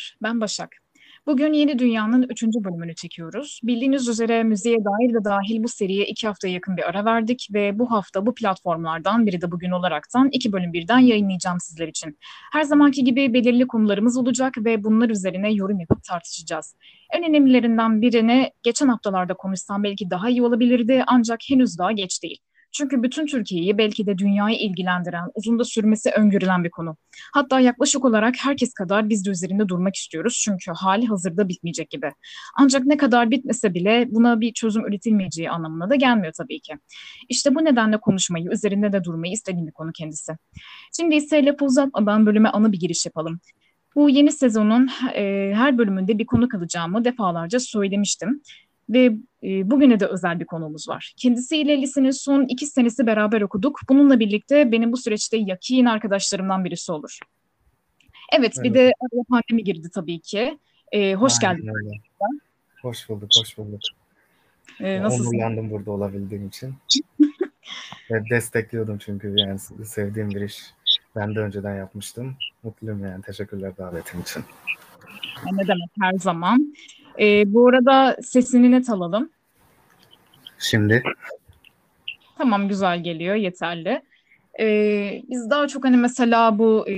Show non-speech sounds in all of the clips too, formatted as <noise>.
Merhabalar, ben Başak. Bugün Yeni Dünya'nın üçüncü bölümünü çekiyoruz. Bildiğiniz üzere müziğe dair ve dahil bu seriye iki haftaya yakın bir ara verdik ve bu hafta bu platformlardan biri de bugün olaraktan iki bölüm birden yayınlayacağım sizler için. Her zamanki gibi belirli konularımız olacak ve bunlar üzerine yorum yapıp tartışacağız. En önemlilerinden birini geçen haftalarda konuşsam belki daha iyi olabilirdi ancak henüz daha geç değil. Çünkü bütün Türkiye'yi belki de dünyayı ilgilendiren, uzun da sürmesi öngörülen bir konu. Hatta yaklaşık olarak herkes kadar biz de üzerinde durmak istiyoruz çünkü hali hazırda bitmeyecek gibi. Ancak ne kadar bitmese bile buna bir çözüm üretilmeyeceği anlamına da gelmiyor tabii ki. İşte bu nedenle konuşmayı, üzerinde de durmayı istediğim bir konu kendisi. Şimdi ise lafı uzatmadan bölüme anı bir giriş yapalım. Bu yeni sezonun e, her bölümünde bir konu kalacağımı defalarca söylemiştim ve e, bugüne de özel bir konuğumuz var. Kendisiyle lisenin son iki senesi beraber okuduk. Bununla birlikte benim bu süreçte yakin arkadaşlarımdan birisi olur. Evet, evet. bir de pandemi girdi tabii ki. E, hoş Aynen geldin. Öyle. Hoş bulduk, hoş bulduk. Ee, nasılsın? Onurlandım burada olabildiğim için. Ve <laughs> destekliyordum çünkü yani sevdiğim bir iş. Ben de önceden yapmıştım. Mutluyum yani. Teşekkürler davetin için. Ne demek her zaman. E, bu arada sesini net alalım. Şimdi. Tamam güzel geliyor yeterli. E, biz daha çok hani mesela bu e,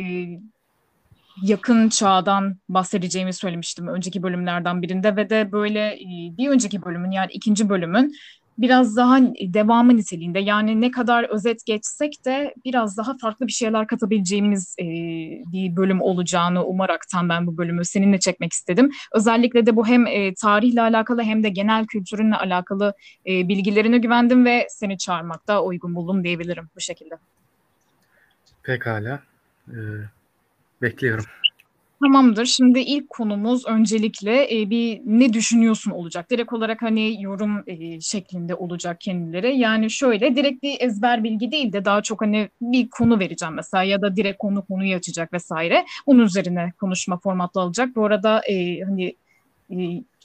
yakın çağdan bahsedeceğimi söylemiştim önceki bölümlerden birinde ve de böyle e, bir önceki bölümün yani ikinci bölümün biraz daha devamı niteliğinde yani ne kadar özet geçsek de biraz daha farklı bir şeyler katabileceğimiz e, bir bölüm olacağını umaraktan ben bu bölümü seninle çekmek istedim. Özellikle de bu hem e, tarihle alakalı hem de genel kültürünle alakalı e, bilgilerine güvendim ve seni çağırmakta uygun buldum diyebilirim bu şekilde. Pekala. Ee, bekliyorum. Tamamdır. Şimdi ilk konumuz öncelikle e, bir ne düşünüyorsun olacak. Direkt olarak hani yorum e, şeklinde olacak kendileri. Yani şöyle direkt bir ezber bilgi değil de daha çok hani bir konu vereceğim mesela ya da direkt konu konuyu açacak vesaire. Bunun üzerine konuşma formatlı alacak. Bu arada e, hani e,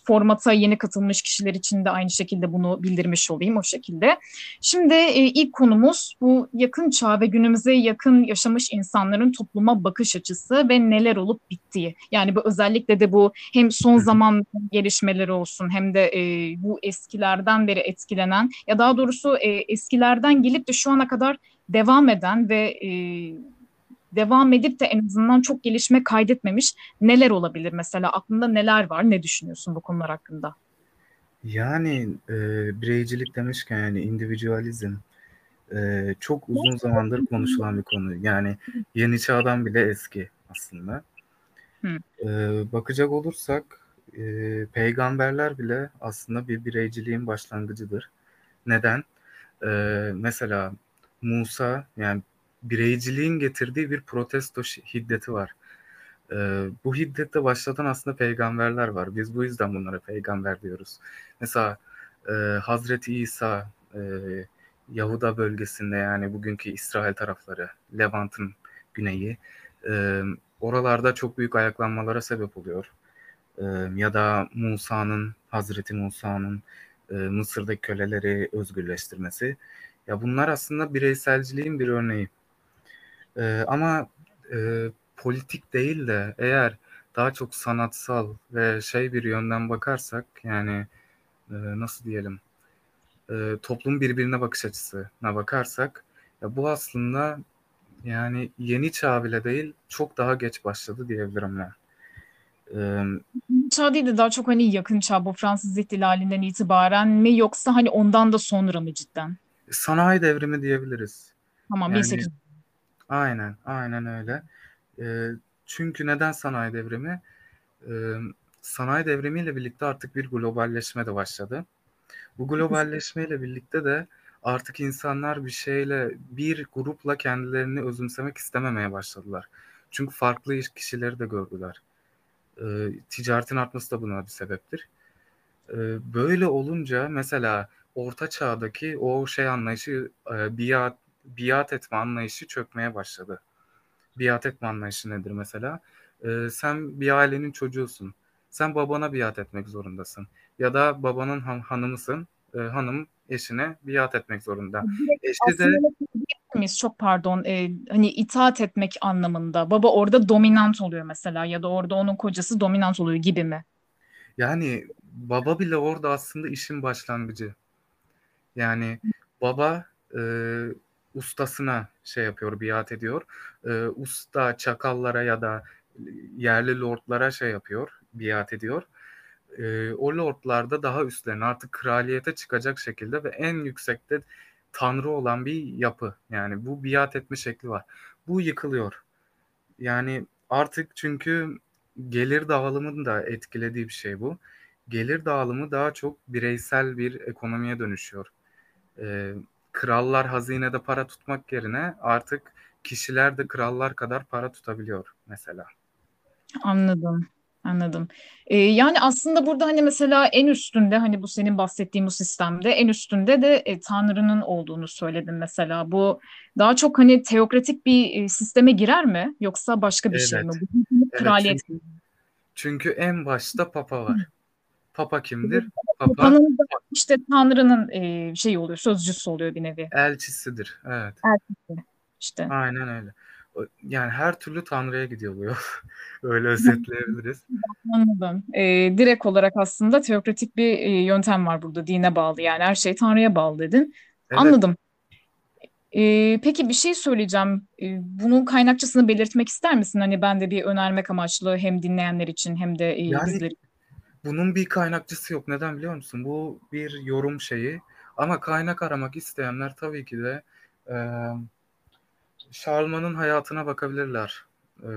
formata yeni katılmış kişiler için de aynı şekilde bunu bildirmiş olayım o şekilde. Şimdi e, ilk konumuz bu yakın çağ ve günümüze yakın yaşamış insanların topluma bakış açısı ve neler olup bittiği. Yani bu özellikle de bu hem son zaman gelişmeleri olsun hem de e, bu eskilerden beri etkilenen ya daha doğrusu e, eskilerden gelip de şu ana kadar devam eden ve e, devam edip de en azından çok gelişme kaydetmemiş neler olabilir mesela? Aklında neler var? Ne düşünüyorsun bu konular hakkında? Yani e, bireycilik demişken yani individualizm e, çok uzun zamandır konuşulan bir konu. Yani yeni çağdan bile eski aslında. E, bakacak olursak e, peygamberler bile aslında bir bireyciliğin başlangıcıdır. Neden? E, mesela Musa yani bireyciliğin getirdiği bir protesto hiddeti var. Ee, bu hiddette başlatan aslında peygamberler var. Biz bu yüzden bunlara peygamber diyoruz. Mesela e, Hazreti İsa e, Yahuda bölgesinde yani bugünkü İsrail tarafları, Levant'ın güneyi e, oralarda çok büyük ayaklanmalara sebep oluyor. E, ya da Musa'nın, Hazreti Musa'nın e, Mısır'daki köleleri özgürleştirmesi. Ya bunlar aslında bireyselciliğin bir örneği. Ee, ama e, politik değil de eğer daha çok sanatsal ve şey bir yönden bakarsak yani e, nasıl diyelim e, toplum birbirine bakış açısına bakarsak ya bu aslında yani yeni çağ bile değil çok daha geç başladı diyebilirim ben. Ee, çağ değil de daha çok hani yakın çağ bu Fransız ihtilalinden itibaren mi yoksa hani ondan da sonra mı cidden? Sanayi devrimi diyebiliriz. Tamam yani, 1800 Aynen, aynen öyle. E, çünkü neden sanayi devrimi? E, sanayi devrimiyle birlikte artık bir globalleşme de başladı. Bu globalleşmeyle birlikte de artık insanlar bir şeyle, bir grupla kendilerini özümsemek istememeye başladılar. Çünkü farklı kişileri de gördüler. E, ticaretin artması da buna bir sebeptir. E, böyle olunca mesela orta çağdaki o şey anlayışı e, biat biat etme anlayışı çökmeye başladı. Biat etme anlayışı nedir mesela? Ee, sen bir ailenin çocuğusun. Sen babana biat etmek zorundasın. Ya da babanın han- hanımısın. E, hanım eşine biat etmek zorunda. Eşi de miyiz? Çok pardon. E, hani itaat etmek anlamında. Baba orada dominant oluyor mesela ya da orada onun kocası dominant oluyor gibi mi? Yani baba bile orada aslında işin başlangıcı. Yani baba e, ustasına şey yapıyor, biat ediyor. E, usta çakallara ya da yerli lordlara şey yapıyor, biat ediyor. E, o lordlar da daha üstlerine artık kraliyete çıkacak şekilde ve en yüksekte tanrı olan bir yapı. Yani bu biat etme şekli var. Bu yıkılıyor. Yani artık çünkü gelir dağılımını da etkilediği bir şey bu. Gelir dağılımı daha çok bireysel bir ekonomiye dönüşüyor. Ee, krallar hazinede para tutmak yerine artık kişiler de krallar kadar para tutabiliyor mesela. Anladım. Anladım. Ee, yani aslında burada hani mesela en üstünde hani bu senin bahsettiğin bu sistemde en üstünde de e, Tanrı'nın olduğunu söyledin mesela. Bu daha çok hani teokratik bir e, sisteme girer mi yoksa başka bir şey mi? Evet. Bu Evet kraliyet. çünkü, çünkü en başta Papa var. Papa kimdir? Papa Papa'nın işte Tanrı'nın e, şeyi oluyor, sözcüsü oluyor bir nevi. elçisidir. Evet. İşte. Aynen öyle. Yani her türlü Tanrı'ya gidiyor bu yol. <laughs> Öyle özetleyebiliriz. Anladım. Ee, direkt olarak aslında teokratik bir e, yöntem var burada dine bağlı yani her şey Tanrı'ya bağlı dedin. Evet. Anladım. Ee, peki bir şey söyleyeceğim. Ee, bunun kaynakçasını belirtmek ister misin? Hani ben de bir önermek amaçlı hem dinleyenler için hem de e, Yani bizler için. Bunun bir kaynakçısı yok. Neden biliyor musun? Bu bir yorum şeyi. Ama kaynak aramak isteyenler tabii ki de e, Charlemagne'ın hayatına bakabilirler. E,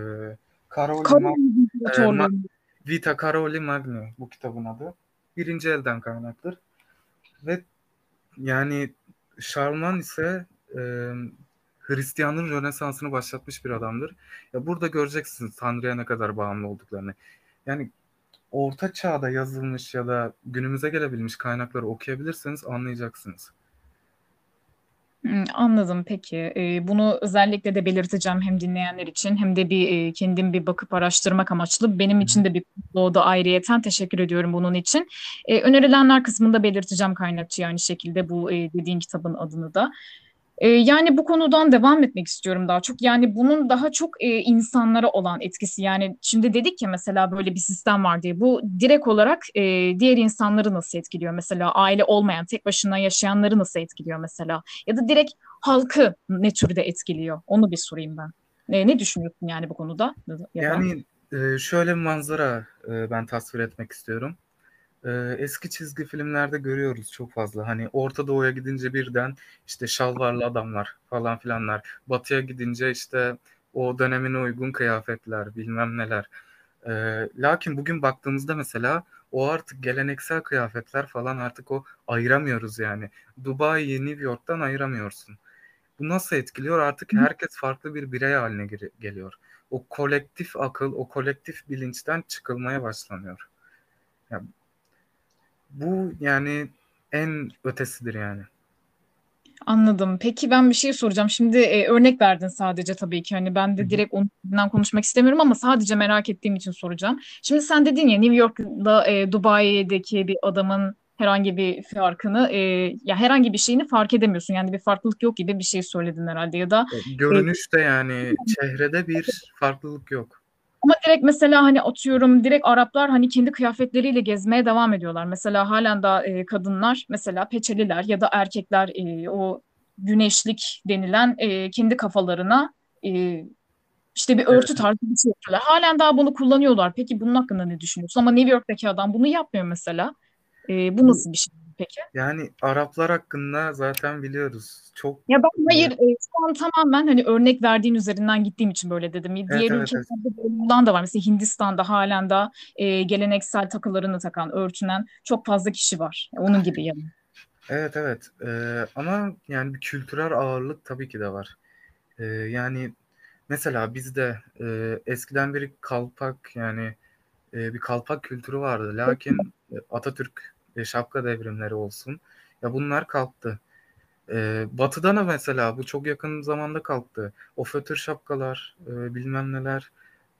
Caroli Karol Ma- e, Vita Caroli Magni bu kitabın adı. Birinci elden kaynaktır. Ve yani Charlemagne ise e, Hristiyanlığın Rönesans'ını başlatmış bir adamdır. Ya burada göreceksiniz Tanrı'ya ne kadar bağımlı olduklarını. Yani Orta Çağ'da yazılmış ya da günümüze gelebilmiş kaynakları okuyabilirseniz anlayacaksınız. Hmm, Anladım peki. Ee, bunu özellikle de belirteceğim hem dinleyenler için hem de bir e, kendim bir bakıp araştırmak amaçlı. Benim için de bir doğdu ayrıyeten teşekkür ediyorum bunun için. Ee, önerilenler kısmında belirteceğim kaynakçı aynı şekilde bu e, dediğin kitabın adını da. Ee, yani bu konudan devam etmek istiyorum daha çok. Yani bunun daha çok e, insanlara olan etkisi. Yani şimdi dedik ya mesela böyle bir sistem var diye. Bu direkt olarak e, diğer insanları nasıl etkiliyor? Mesela aile olmayan, tek başına yaşayanları nasıl etkiliyor mesela? Ya da direkt halkı ne türde etkiliyor? Onu bir sorayım ben. E, ne düşünüyorsun yani bu konuda? Ya Yani e, şöyle bir manzara e, ben tasvir etmek istiyorum. E, eski çizgi filmlerde görüyoruz çok fazla. Hani Orta Doğu'ya gidince birden işte şalvarlı adamlar falan filanlar. Batı'ya gidince işte o dönemine uygun kıyafetler, bilmem neler. E, lakin bugün baktığımızda mesela o artık geleneksel kıyafetler falan artık o ayıramıyoruz yani. Dubai'yi New York'tan ayıramıyorsun. Bu nasıl etkiliyor? Artık herkes farklı bir birey haline geliyor. O kolektif akıl, o kolektif bilinçten çıkılmaya başlanıyor. Ya bu yani en ötesidir yani. Anladım. Peki ben bir şey soracağım. Şimdi e, örnek verdin sadece tabii ki. Hani ben de direkt ondan konuşmak istemiyorum ama sadece merak ettiğim için soracağım. Şimdi sen dedin ya New York'da e, Dubai'deki bir adamın herhangi bir farkını e, ya herhangi bir şeyini fark edemiyorsun. Yani bir farklılık yok gibi bir şey söyledin herhalde ya da E, e, Görünüşte yani çehrede bir farklılık yok. Ama direkt mesela hani atıyorum direkt Araplar hani kendi kıyafetleriyle gezmeye devam ediyorlar. Mesela halen daha e, kadınlar mesela peçeliler ya da erkekler e, o güneşlik denilen e, kendi kafalarına e, işte bir Evet. örtü tarzı bir şey yapıyorlar. Halen daha bunu kullanıyorlar. Peki bunun hakkında ne düşünüyorsun? Ama New York'taki adam bunu yapmıyor mesela. E, Bu nasıl bir şey peki? yani Araplar hakkında zaten biliyoruz. Çok Ya ben hayır e, şu an tamamen hani örnek verdiğin üzerinden gittiğim için böyle dedim. evet Diğer evet evet. ülkelerde böyle olan da var. Mesela Hindistan'da halen daha e, geleneksel takılarını takan, örtünen çok fazla kişi var. Onun gibi yani. Evet evet. E, ama yani bir kültürel ağırlık tabii ki de var. E, yani mesela bizde e, eskiden bir kalpak yani e, bir kalpak kültürü vardı. Lakin e, Atatürk e, şapka devrimleri olsun. Ya bunlar kalktı. E, batı'da da mesela bu çok yakın zamanda kalktı. O fötr şapkalar, e, bilmem neler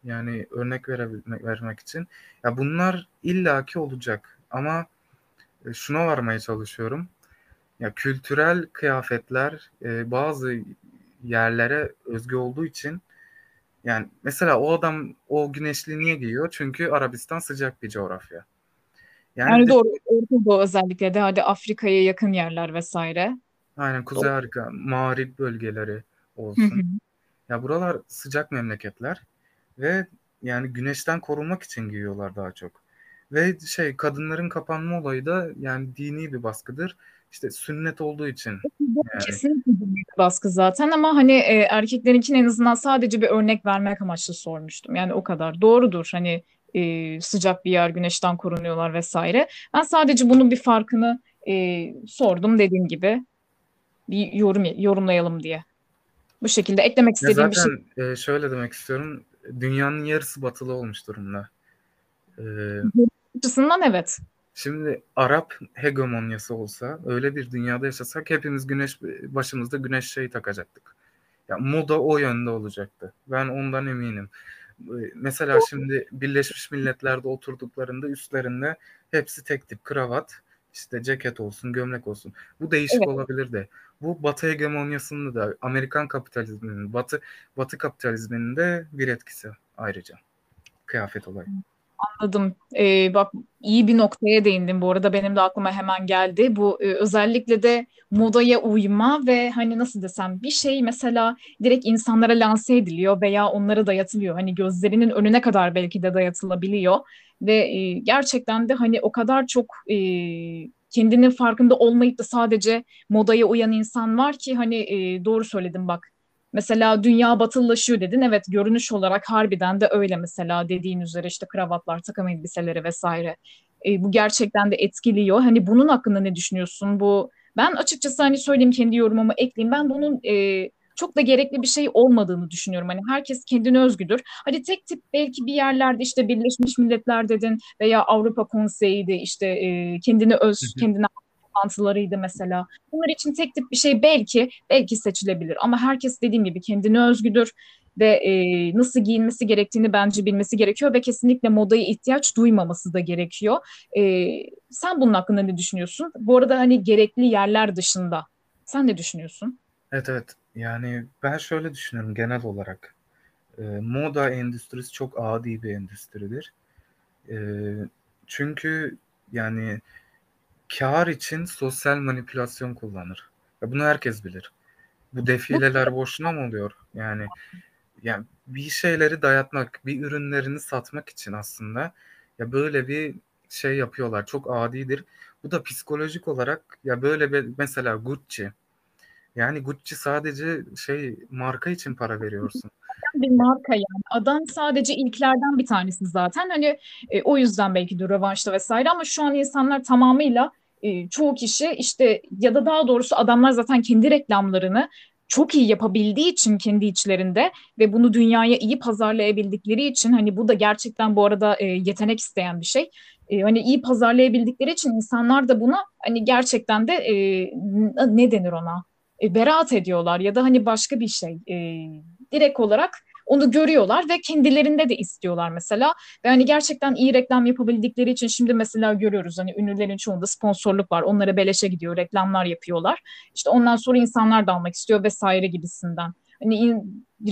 yani örnek verebilmek, vermek için. Ya bunlar illaki olacak. Ama e, şuna varmaya çalışıyorum. Ya kültürel kıyafetler e, bazı yerlere özgü olduğu için yani mesela o adam o güneşli niye giyiyor? Çünkü Arabistan sıcak bir coğrafya. Yani, yani doğru. Orta Doğu özellikle de hadi Afrika'ya yakın yerler vesaire. Aynen Kuzey Afrika, mağrip bölgeleri olsun. Ya buralar sıcak memleketler ve yani güneşten korunmak için giyiyorlar daha çok. Ve şey kadınların kapanma olayı da yani dini bir baskıdır. İşte sünnet olduğu için. Yani. Kesinlikle bir baskı zaten ama hani e, erkeklerinkini en azından sadece bir örnek vermek amaçlı sormuştum. Yani o kadar. Doğrudur. Hani e, sıcak bir yer, güneşten korunuyorlar vesaire. Ben sadece bunun bir farkını e, sordum dediğim gibi. Bir yorum yorumlayalım diye. Bu şekilde eklemek istediğim ya zaten, bir şey. E, şöyle demek istiyorum. Dünyanın yarısı batılı olmuş durumda. Ee, açısından evet. Şimdi Arap hegemonyası olsa öyle bir dünyada yaşasak hepimiz güneş başımızda güneş şeyi takacaktık. Ya moda o yönde olacaktı. Ben ondan eminim. Mesela şimdi Birleşmiş Milletler'de oturduklarında üstlerinde hepsi tek tip kravat, işte ceket olsun, gömlek olsun. Bu değişik evet. olabilir de. Bu Batı hegemonyasında da Amerikan kapitalizminin, Batı Batı kapitalizminin de bir etkisi ayrıca. Kıyafet olayı. Anladım. Ee, bak iyi bir noktaya değindim bu arada benim de aklıma hemen geldi. Bu e, özellikle de modaya uyma ve hani nasıl desem bir şey mesela direkt insanlara lanse ediliyor veya onlara dayatılıyor. Hani gözlerinin önüne kadar belki de dayatılabiliyor ve e, gerçekten de hani o kadar çok e, kendinin farkında olmayıp da sadece modaya uyan insan var ki hani e, doğru söyledim bak Mesela dünya batılılaşıyor dedin. Evet görünüş olarak harbiden de öyle mesela dediğin üzere işte kravatlar, takım elbiseleri vesaire. E, bu gerçekten de etkiliyor. Hani bunun hakkında ne düşünüyorsun? Bu ben açıkçası hani söyleyeyim kendi yorumumu ekleyeyim. Ben bunun e, çok da gerekli bir şey olmadığını düşünüyorum. Hani herkes kendine özgüdür. Hadi tek tip belki bir yerlerde işte Birleşmiş Milletler dedin veya Avrupa Konseyi'de işte e, kendine öz, kendine toplantılarıydı mesela. Bunlar için tek tip bir şey belki belki seçilebilir ama herkes dediğim gibi kendine özgüdür ve e, nasıl giyinmesi gerektiğini bence bilmesi gerekiyor ve kesinlikle modaya ihtiyaç duymaması da gerekiyor. E, sen bunun hakkında ne düşünüyorsun? Bu arada hani gerekli yerler dışında sen ne düşünüyorsun? Evet evet yani ben şöyle düşünüyorum genel olarak. E, moda endüstrisi çok adi bir endüstridir. E, çünkü yani kar için sosyal manipülasyon kullanır. Ya bunu herkes bilir. Bu defileler boşuna mı oluyor? Yani yani bir şeyleri dayatmak, bir ürünlerini satmak için aslında ya böyle bir şey yapıyorlar. Çok adidir. Bu da psikolojik olarak ya böyle bir mesela Gucci. Yani Gucci sadece şey marka için para veriyorsun. Bir marka yani. Adam sadece ilklerden bir tanesi zaten. Hani e, o yüzden belki de rövanşta vesaire ama şu an insanlar tamamıyla e, çoğu kişi işte ya da daha doğrusu adamlar zaten kendi reklamlarını çok iyi yapabildiği için kendi içlerinde ve bunu dünyaya iyi pazarlayabildikleri için hani bu da gerçekten bu arada e, yetenek isteyen bir şey. E, hani iyi pazarlayabildikleri için insanlar da buna hani gerçekten de ne denir ona? E, beraat ediyorlar ya da hani başka bir şey e, direkt olarak onu görüyorlar ve kendilerinde de istiyorlar mesela. Ve hani gerçekten iyi reklam yapabildikleri için şimdi mesela görüyoruz hani ünlülerin çoğunda sponsorluk var. Onlara beleşe gidiyor, reklamlar yapıyorlar. İşte ondan sonra insanlar da almak istiyor vesaire gibisinden. Hani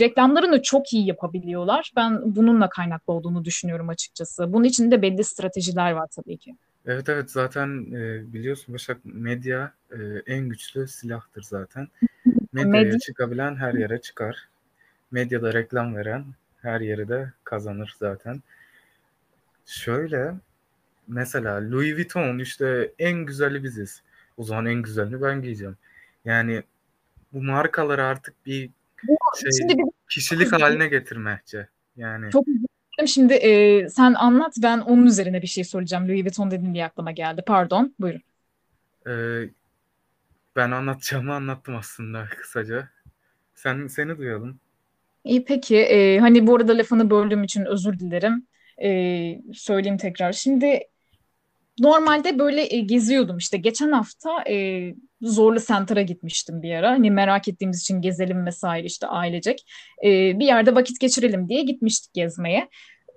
reklamlarını çok iyi yapabiliyorlar. Ben bununla kaynaklı olduğunu düşünüyorum açıkçası. Bunun için de belli stratejiler var tabii ki. Evet evet zaten e, biliyorsun Başak medya e, en güçlü silahtır zaten. Medyaya Medya... çıkabilen her yere çıkar medyada reklam veren her yeri de kazanır zaten. Şöyle mesela Louis Vuitton işte en güzeli biziz. O zaman en güzelini ben giyeceğim. Yani bu markaları artık bir şey Şimdi bir... kişilik haline getirmekçe. Yani çok Şimdi e, sen anlat ben onun üzerine bir şey soracağım. Louis Vuitton dedin diye aklıma geldi. Pardon buyurun. Ee, ben anlatacağımı anlattım aslında kısaca. Sen seni duyalım. İyi peki. Ee, hani bu arada lafını böldüğüm için özür dilerim. Ee, söyleyeyim tekrar. Şimdi normalde böyle e, geziyordum işte. Geçen hafta e, Zorlu Center'a gitmiştim bir ara. Hani merak ettiğimiz için gezelim vesaire işte ailecek. E, bir yerde vakit geçirelim diye gitmiştik gezmeye.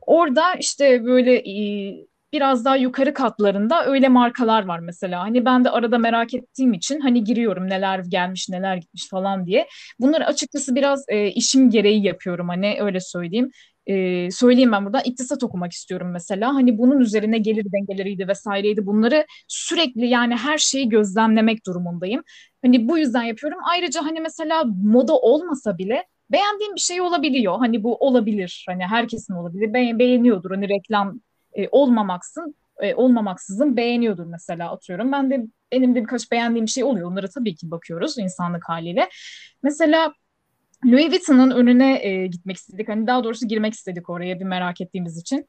Orada işte böyle e, biraz daha yukarı katlarında öyle markalar var mesela. Hani ben de arada merak ettiğim için hani giriyorum neler gelmiş neler gitmiş falan diye. Bunları açıkçası biraz e, işim gereği yapıyorum hani öyle söyleyeyim. E, söyleyeyim ben burada iktisat okumak istiyorum mesela. Hani bunun üzerine gelir dengeleriydi vesaireydi. Bunları sürekli yani her şeyi gözlemlemek durumundayım. Hani bu yüzden yapıyorum. Ayrıca hani mesela moda olmasa bile beğendiğim bir şey olabiliyor. Hani bu olabilir. Hani herkesin olabilir. Be beğeniyordur. Hani reklam e, olmamaksın e, olmamaksızın beğeniyordur mesela atıyorum. Ben de benim de birkaç beğendiğim şey oluyor. Onlara tabii ki bakıyoruz insanlık haliyle. Mesela Louis Vuitton'un önüne e, gitmek istedik. Hani daha doğrusu girmek istedik oraya bir merak ettiğimiz için.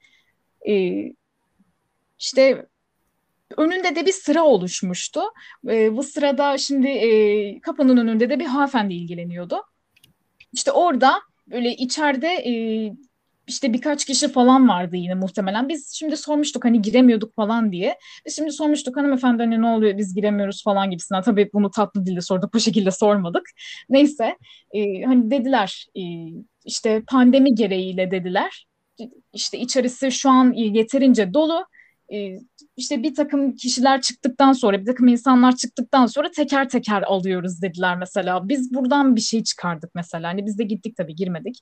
E, işte önünde de bir sıra oluşmuştu. E, bu sırada şimdi e, kapının önünde de bir hanımefendi ilgileniyordu. İşte orada böyle içeride e, işte birkaç kişi falan vardı yine muhtemelen. Biz şimdi sormuştuk hani giremiyorduk falan diye. Biz şimdi sormuştuk hanımefendi hani ne oluyor biz giremiyoruz falan gibisinden. Tabii bunu tatlı dilde sorduk bu şekilde sormadık. Neyse e, hani dediler e, işte pandemi gereğiyle dediler. İşte içerisi şu an yeterince dolu e, işte bir takım kişiler çıktıktan sonra, bir takım insanlar çıktıktan sonra teker teker alıyoruz dediler mesela. Biz buradan bir şey çıkardık mesela. Hani biz de gittik tabii girmedik.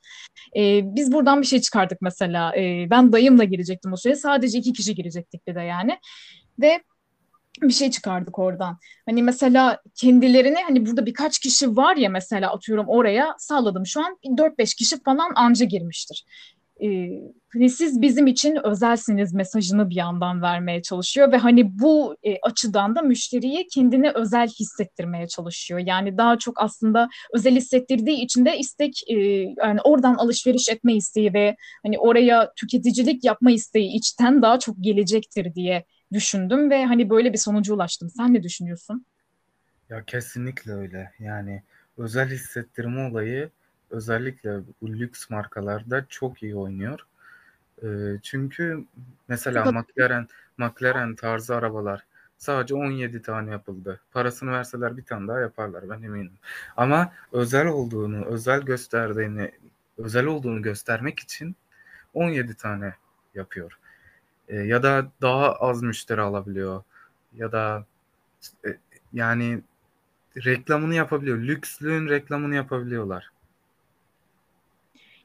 Ee, biz buradan bir şey çıkardık mesela. Ee, ben dayımla girecektim o sıraya. Sadece iki kişi girecektik bir de yani. Ve bir şey çıkardık oradan. Hani mesela kendilerini hani burada birkaç kişi var ya mesela atıyorum oraya salladım şu an 4-5 kişi falan anca girmiştir e, siz bizim için özelsiniz mesajını bir yandan vermeye çalışıyor ve hani bu e, açıdan da müşteriyi kendine özel hissettirmeye çalışıyor. Yani daha çok aslında özel hissettirdiği için de istek e, yani oradan alışveriş etme isteği ve hani oraya tüketicilik yapma isteği içten daha çok gelecektir diye düşündüm ve hani böyle bir sonuca ulaştım. Sen ne düşünüyorsun? Ya kesinlikle öyle. Yani özel hissettirme olayı özellikle bu lüks markalarda çok iyi oynuyor. E, çünkü mesela McLaren McLaren tarzı arabalar sadece 17 tane yapıldı. Parasını verseler bir tane daha yaparlar ben eminim. Ama özel olduğunu, özel gösterdiğini, özel olduğunu göstermek için 17 tane yapıyor. E, ya da daha az müşteri alabiliyor. Ya da e, yani reklamını yapabiliyor. Lükslüğün reklamını yapabiliyorlar.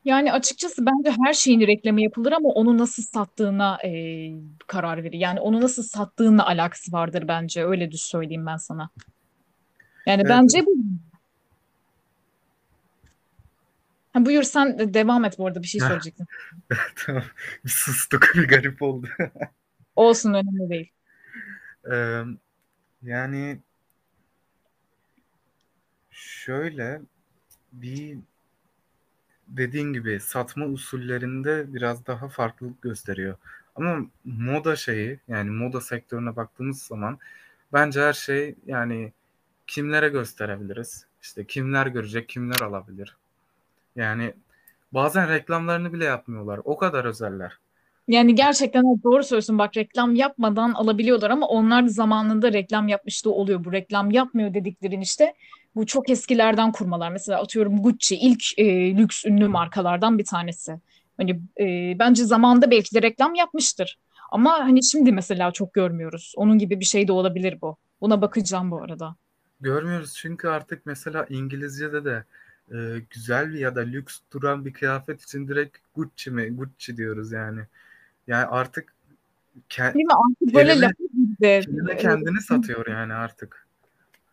Yani açıkçası bence her şeyin reklamı yapılır ama onu nasıl sattığına e, karar verir. Yani onu nasıl sattığınla alakası vardır bence. Öyle düz söyleyeyim ben sana. Yani Evet. bence bu. Ha, buyur sen de devam et bu arada bir şey söyleyecektin. <laughs> tamam. Bir sustuk bir garip oldu. <laughs> Olsun önemli değil. Ee, yani şöyle bir dediğin gibi satma usullerinde biraz daha farklılık gösteriyor. Ama moda şeyi yani moda sektörüne baktığımız zaman bence her şey yani kimlere gösterebiliriz? İşte kimler görecek, kimler alabilir? Yani bazen reklamlarını bile yapmıyorlar. O kadar özeller. Yani gerçekten doğru söylüyorsun. Bak reklam yapmadan alabiliyorlar ama onlar da zamanında reklam yapmışlığı oluyor. Bu reklam yapmıyor dediklerin işte bu çok eskilerden kurmalar. Mesela atıyorum Gucci ilk e, lüks ünlü markalardan bir tanesi. Hani e, bence zamanda belki de reklam yapmıştır. Ama hani şimdi mesela çok görmüyoruz. Onun gibi bir şey de olabilir bu. Buna bakacağım bu arada. Görmüyoruz çünkü artık mesela İngilizce'de de e, güzel ya da lüks duran bir kıyafet için direkt Gucci mi Gucci diyoruz yani. Yani artık ke- Değil mi? Artık böyle kelime, kendini satıyor yani artık.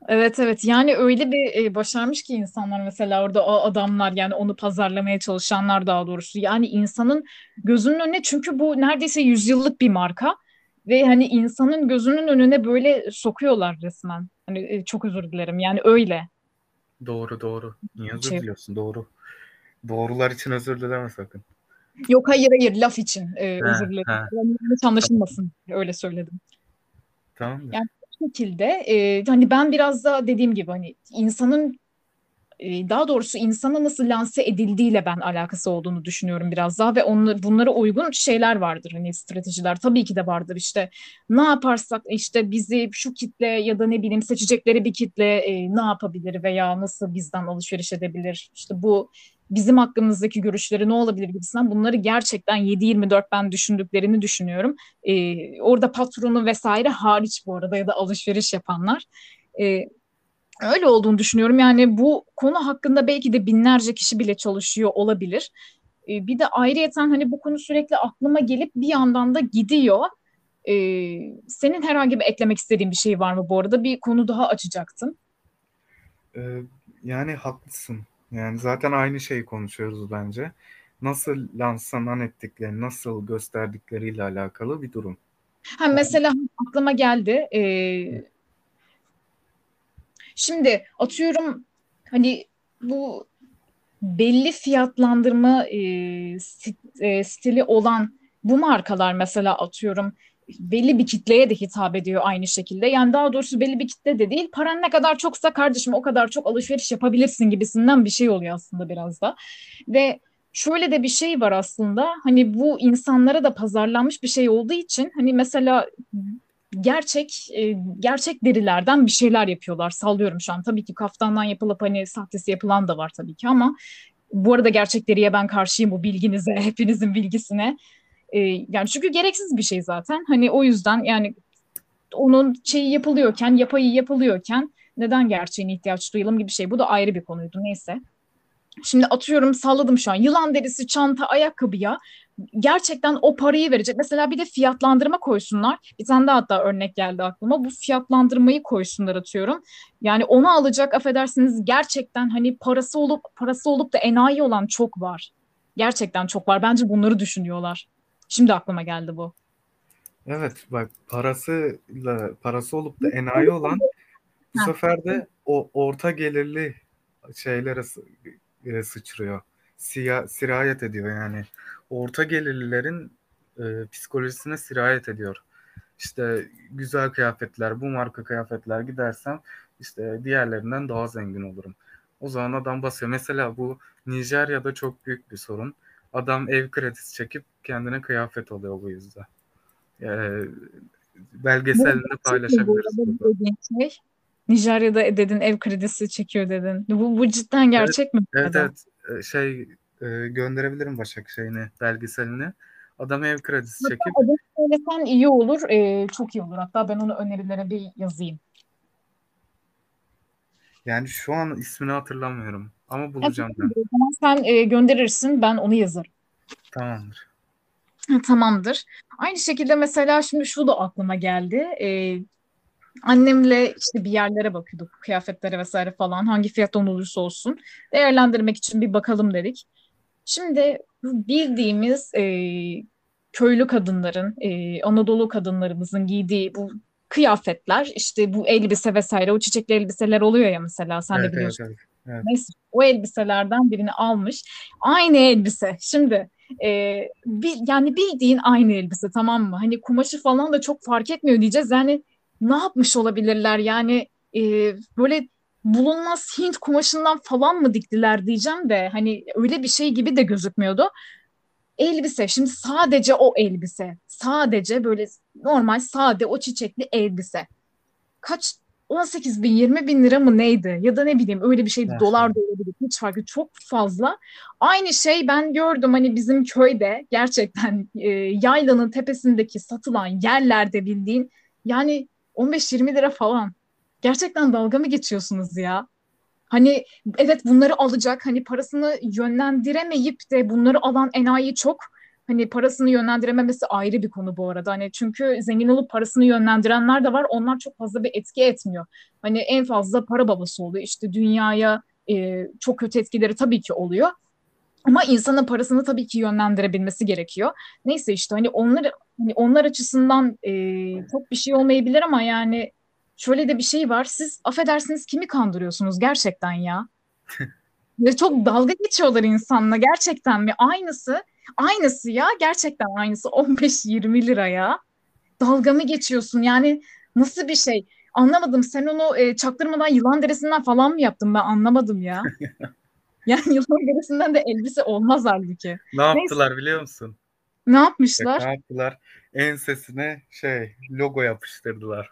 Evet evet yani öyle bir e, başarmış ki insanlar mesela orada o adamlar yani onu pazarlamaya çalışanlar daha doğrusu yani insanın gözünün önüne çünkü bu neredeyse yüzyıllık bir marka ve hani insanın gözünün önüne böyle sokuyorlar resmen. Hani e, çok özür dilerim yani öyle. Doğru doğru. Niye özür şey... diliyorsun? Doğru. Doğrular için özür dileme sakın. Yok hayır hayır laf için e, özür dilerim. Yani yanlış anlaşılmasın öyle söyledim. Tamam. Yani şekilde e, hani ben biraz da dediğim gibi hani insanın e, daha doğrusu insana nasıl lanse edildiğiyle ben alakası olduğunu düşünüyorum biraz daha ve onu, bunlara uygun şeyler vardır hani stratejiler tabii ki de vardır. İşte ne yaparsak işte bizi şu kitle ya da ne bileyim seçecekleri bir kitle e, ne yapabilir veya nasıl bizden alışveriş edebilir? İşte bu bizim hakkımızdaki görüşleri ne olabilir gibisinden bunları gerçekten 7-24 ben düşündüklerini düşünüyorum. E, orada patronu vesaire hariç bu arada ya da alışveriş yapanlar. E, öyle olduğunu düşünüyorum. Yani bu konu hakkında belki de binlerce kişi bile çalışıyor olabilir. E, bir de ayrıyeten hani bu konu sürekli aklıma gelip bir yandan da gidiyor. E, senin herhangi bir eklemek istediğin bir şey var mı bu arada? Bir konu daha açacaktım. Yani haklısın. Yani zaten aynı şeyi konuşuyoruz bence. Nasıl lansaman ettikleri, nasıl gösterdikleriyle alakalı bir durum. Ha, mesela aklıma geldi. Ee, şimdi atıyorum hani bu belli fiyatlandırma e, stili olan bu markalar mesela atıyorum belli bir kitleye de hitap ediyor aynı şekilde. Yani daha doğrusu belli bir kitle de değil. Paran ne kadar çoksa kardeşim o kadar çok alışveriş yapabilirsin gibisinden bir şey oluyor aslında biraz da. Ve şöyle de bir şey var aslında. Hani bu insanlara da pazarlanmış bir şey olduğu için hani mesela gerçek e, gerçek derilerden bir şeyler yapıyorlar. Sallıyorum şu an. Tabii ki kaftandan yapılıp hani sahtesi yapılan da var tabii ki ama bu arada gerçek deriye ben karşıyım bu bilginize, <laughs> hepinizin bilgisine. E, yani çünkü gereksiz bir şey zaten. Hani o yüzden yani onun şeyi yapılıyorken, yapayı yapılıyorken neden gerçeğine ihtiyaç duyalım gibi şey. Bu da ayrı bir konuydu. Neyse. Şimdi atıyorum salladım şu an. Yılan derisi, çanta, ayakkabıya gerçekten o parayı verecek. Mesela bir de fiyatlandırma koysunlar. Bir tane daha hatta örnek geldi aklıma. Bu fiyatlandırmayı koysunlar atıyorum. Yani onu alacak affedersiniz gerçekten hani parası olup parası olup da enayi olan çok var. Gerçekten çok var. Bence bunları düşünüyorlar. Şimdi aklıma geldi bu. Evet bak parasıyla parası olup da enayi olan bu sefer de o orta gelirli şeylere e, sıçrıyor. Siya, sirayet ediyor yani. Orta gelirlilerin e, psikolojisine sirayet ediyor. İşte güzel kıyafetler, bu marka kıyafetler gidersem işte diğerlerinden daha zengin olurum. O zaman adam basıyor. Mesela bu Nijerya'da çok büyük bir sorun. Adam ev kredisi çekip kendine kıyafet alıyor bu yüzden. Ee, belgeselini paylaşabiliriz. Şey, Nijerya'da dedin ev kredisi çekiyor dedin. Bu, bu cidden gerçek evet, mi? Evet evet ee, şey e, gönderebilirim Başak şeyini belgeselini. Adam ev kredisi çekip. Adını söylesen iyi olur. E, çok iyi olur. Hatta ben onu önerilere bir yazayım. Yani şu an ismini hatırlamıyorum. Ama bulacağım ben. O zaman sen e, gönderirsin. Ben onu yazarım. Tamamdır. Tamamdır. Aynı şekilde mesela şimdi şu da aklıma geldi. E, annemle işte bir yerlere bakıyorduk. Kıyafetlere vesaire falan. Hangi fiyattan olursa olsun. Değerlendirmek için bir bakalım dedik. Şimdi bildiğimiz e, köylü kadınların, e, Anadolu kadınlarımızın giydiği bu kıyafetler, işte bu elbise vesaire, o çiçekli elbiseler oluyor ya mesela, sen evet, de biliyorsun. Evet, evet, evet. Neyse, o elbiselerden birini almış. Aynı elbise. Şimdi e, bir, yani bildiğin aynı elbise tamam mı? Hani kumaşı falan da çok fark etmiyor diyeceğiz. Yani ne yapmış olabilirler? Yani e, böyle bulunmaz Hint kumaşından falan mı diktiler diyeceğim de hani öyle bir şey gibi de gözükmüyordu. Elbise şimdi sadece o elbise sadece böyle normal sade o çiçekli elbise kaç 18 bin 20 bin lira mı neydi ya da ne bileyim öyle bir şey evet. dolar da olabilir hiç farkı çok fazla aynı şey ben gördüm hani bizim köyde gerçekten e, yaylanın tepesindeki satılan yerlerde bildiğin yani 15-20 lira falan gerçekten dalga mı geçiyorsunuz ya? Hani evet bunları alacak hani parasını yönlendiremeyip de bunları alan enayi çok. Hani parasını yönlendirememesi ayrı bir konu bu arada. Hani çünkü zengin olup parasını yönlendirenler de var. Onlar çok fazla bir etki etmiyor. Hani en fazla para babası oluyor. İşte dünyaya e, çok kötü etkileri tabii ki oluyor. Ama insanın parasını tabii ki yönlendirebilmesi gerekiyor. Neyse işte hani onlar hani onlar açısından e, çok bir şey olmayabilir ama yani şöyle de bir şey var. Siz affedersiniz kimi kandırıyorsunuz gerçekten ya? <laughs> Ve çok dalga geçiyorlar insanla gerçekten mi? Aynısı, aynısı ya gerçekten aynısı <laughs> 15-20 liraya. Dalga mı geçiyorsun? Yani nasıl bir şey? Anlamadım. Sen onu e, çaktırmadan yılan derisinden falan mı yaptın? Ben anlamadım ya. <laughs> yani yılan derisinden de elbise olmaz halbuki. Ne yaptılar Neyse. biliyor musun? Ne yapmışlar? Ne yaptılar? Ensesine şey logo yapıştırdılar.